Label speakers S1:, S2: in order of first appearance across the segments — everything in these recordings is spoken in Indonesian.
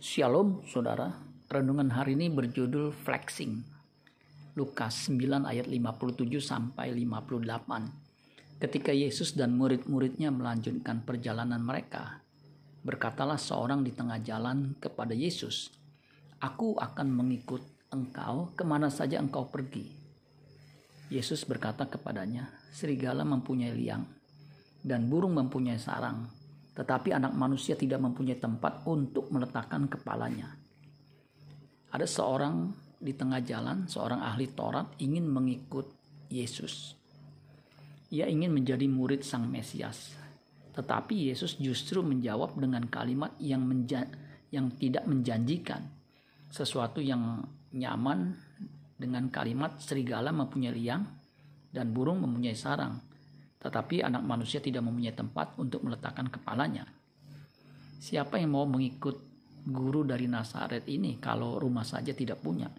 S1: Shalom saudara, renungan hari ini berjudul Flexing. Lukas 9 ayat 57 sampai 58. Ketika Yesus dan murid-muridnya melanjutkan perjalanan mereka, berkatalah seorang di tengah jalan kepada Yesus, Aku akan mengikut engkau ke mana saja engkau pergi. Yesus berkata kepadanya, Serigala mempunyai liang, dan burung mempunyai sarang, tetapi anak manusia tidak mempunyai tempat untuk meletakkan kepalanya. Ada seorang di tengah jalan, seorang ahli Taurat ingin mengikut Yesus. Ia ingin menjadi murid Sang Mesias. Tetapi Yesus justru menjawab dengan kalimat yang menja yang tidak menjanjikan. Sesuatu yang nyaman dengan kalimat serigala mempunyai liang dan burung mempunyai sarang tetapi anak manusia tidak mempunyai tempat untuk meletakkan kepalanya. Siapa yang mau mengikut guru dari Nazaret ini kalau rumah saja tidak punya?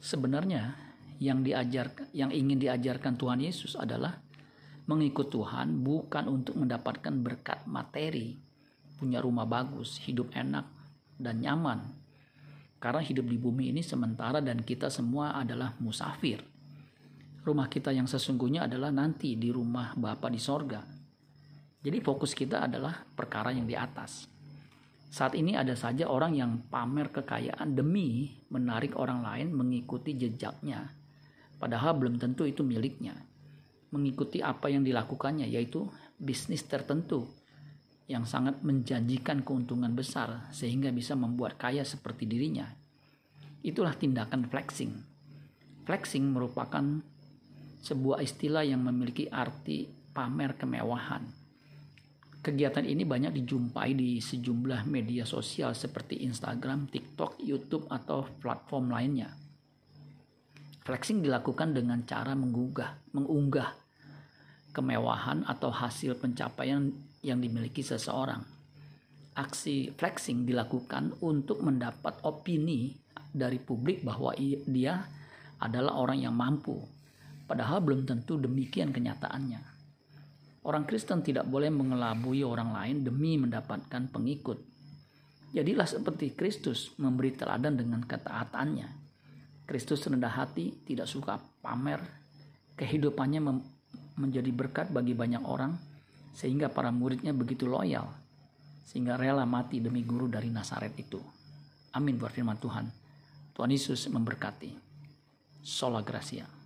S1: Sebenarnya yang diajar yang ingin diajarkan Tuhan Yesus adalah mengikut Tuhan bukan untuk mendapatkan berkat materi, punya rumah bagus, hidup enak dan nyaman. Karena hidup di bumi ini sementara dan kita semua adalah musafir rumah kita yang sesungguhnya adalah nanti di rumah Bapa di sorga. Jadi fokus kita adalah perkara yang di atas. Saat ini ada saja orang yang pamer kekayaan demi menarik orang lain mengikuti jejaknya. Padahal belum tentu itu miliknya. Mengikuti apa yang dilakukannya yaitu bisnis tertentu yang sangat menjanjikan keuntungan besar sehingga bisa membuat kaya seperti dirinya. Itulah tindakan flexing. Flexing merupakan sebuah istilah yang memiliki arti pamer kemewahan. Kegiatan ini banyak dijumpai di sejumlah media sosial seperti Instagram, TikTok, YouTube, atau platform lainnya. Flexing dilakukan dengan cara menggugah, mengunggah kemewahan atau hasil pencapaian yang dimiliki seseorang. Aksi flexing dilakukan untuk mendapat opini dari publik bahwa dia adalah orang yang mampu, Padahal belum tentu demikian kenyataannya. Orang Kristen tidak boleh mengelabui orang lain demi mendapatkan pengikut. Jadilah seperti Kristus memberi teladan dengan ketaatannya. Kristus rendah hati, tidak suka pamer, kehidupannya menjadi berkat bagi banyak orang, sehingga para muridnya begitu loyal, sehingga rela mati demi guru dari Nazaret itu. Amin buat firman Tuhan. Tuhan Yesus memberkati. Sola Gracia.